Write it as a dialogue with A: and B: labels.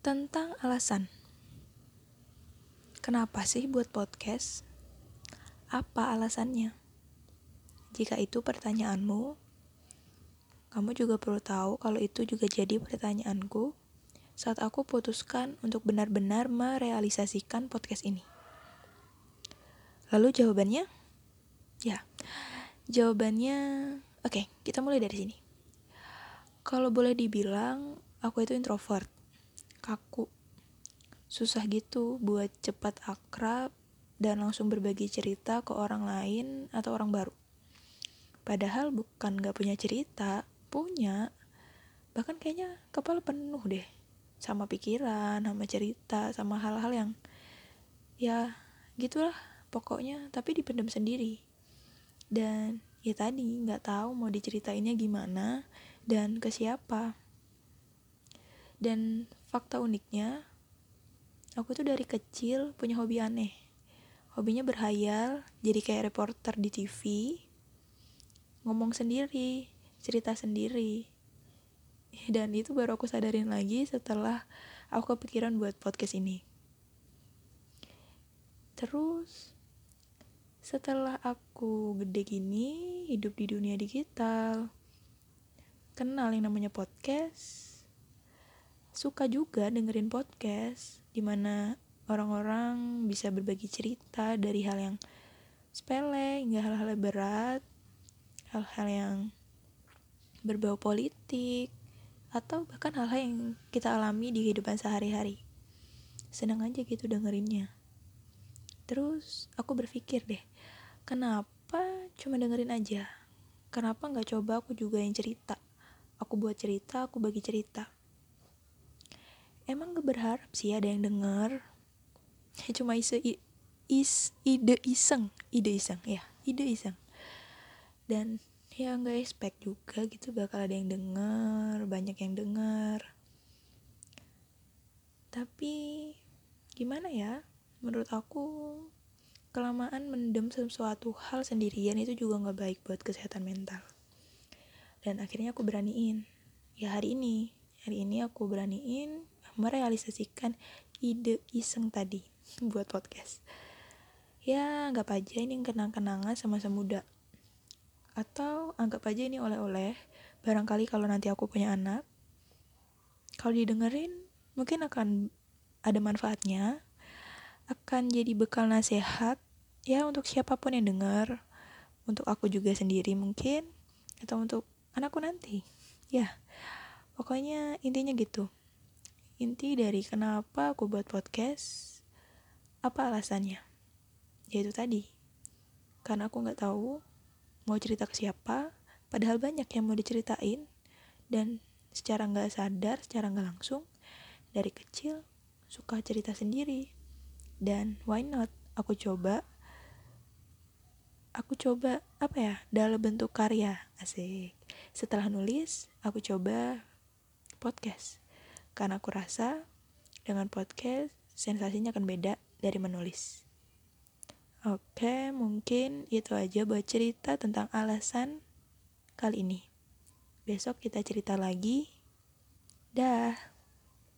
A: tentang alasan. Kenapa sih buat podcast? Apa alasannya? Jika itu pertanyaanmu, kamu juga perlu tahu kalau itu juga jadi pertanyaanku saat aku putuskan untuk benar-benar merealisasikan podcast ini. Lalu jawabannya? Ya, jawabannya... Oke, kita mulai dari sini. Kalau boleh dibilang, aku itu introvert, kaku, susah gitu buat cepat akrab dan langsung berbagi cerita ke orang lain atau orang baru. Padahal bukan gak punya cerita, punya. Bahkan kayaknya kepala penuh deh sama pikiran, sama cerita, sama hal-hal yang ya gitulah pokoknya tapi dipendam sendiri. Dan ya tadi nggak tahu mau diceritainnya gimana dan ke siapa. Dan fakta uniknya, aku tuh dari kecil punya hobi aneh. Hobinya berhayal, jadi kayak reporter di TV, ngomong sendiri, cerita sendiri. Dan itu baru aku sadarin lagi setelah aku kepikiran buat podcast ini. Terus, setelah aku gede gini, hidup di dunia digital, kenal yang namanya podcast, suka juga dengerin podcast, di mana orang-orang bisa berbagi cerita dari hal yang sepele hingga hal-hal berat, hal-hal yang berbau politik, atau bahkan hal-hal yang kita alami di kehidupan sehari-hari. Senang aja gitu dengerinnya. Terus aku berpikir deh, kenapa cuma dengerin aja kenapa nggak coba aku juga yang cerita aku buat cerita aku bagi cerita emang gak berharap sih ada yang denger? Cuma ise is ide iseng. Ide iseng ya. Ide iseng. Dan ya nggak expect juga gitu bakal ada yang denger banyak yang denger. Tapi gimana ya? Menurut aku kelamaan mendem sesuatu hal sendirian itu juga nggak baik buat kesehatan mental. Dan akhirnya aku beraniin. Ya hari ini. Hari ini aku beraniin merealisasikan ide iseng tadi buat podcast. Ya anggap aja ini kenang-kenangan sama semuda. Atau anggap aja ini oleh-oleh. Barangkali kalau nanti aku punya anak kalau didengerin mungkin akan ada manfaatnya. Akan jadi bekal nasihat ya untuk siapa pun yang dengar untuk aku juga sendiri mungkin atau untuk anakku nanti. Ya pokoknya intinya gitu inti dari kenapa aku buat podcast apa alasannya? Yaitu tadi. Karena aku nggak tahu mau cerita ke siapa padahal banyak yang mau diceritain. Dan secara nggak sadar secara nggak langsung dari kecil suka cerita sendiri. Dan why not? Aku coba. Aku coba apa ya dalam bentuk karya. Asik. Setelah nulis aku coba podcast karena aku rasa dengan podcast sensasinya akan beda dari menulis. Oke mungkin itu aja buat cerita tentang alasan kali ini. Besok kita cerita lagi. Dah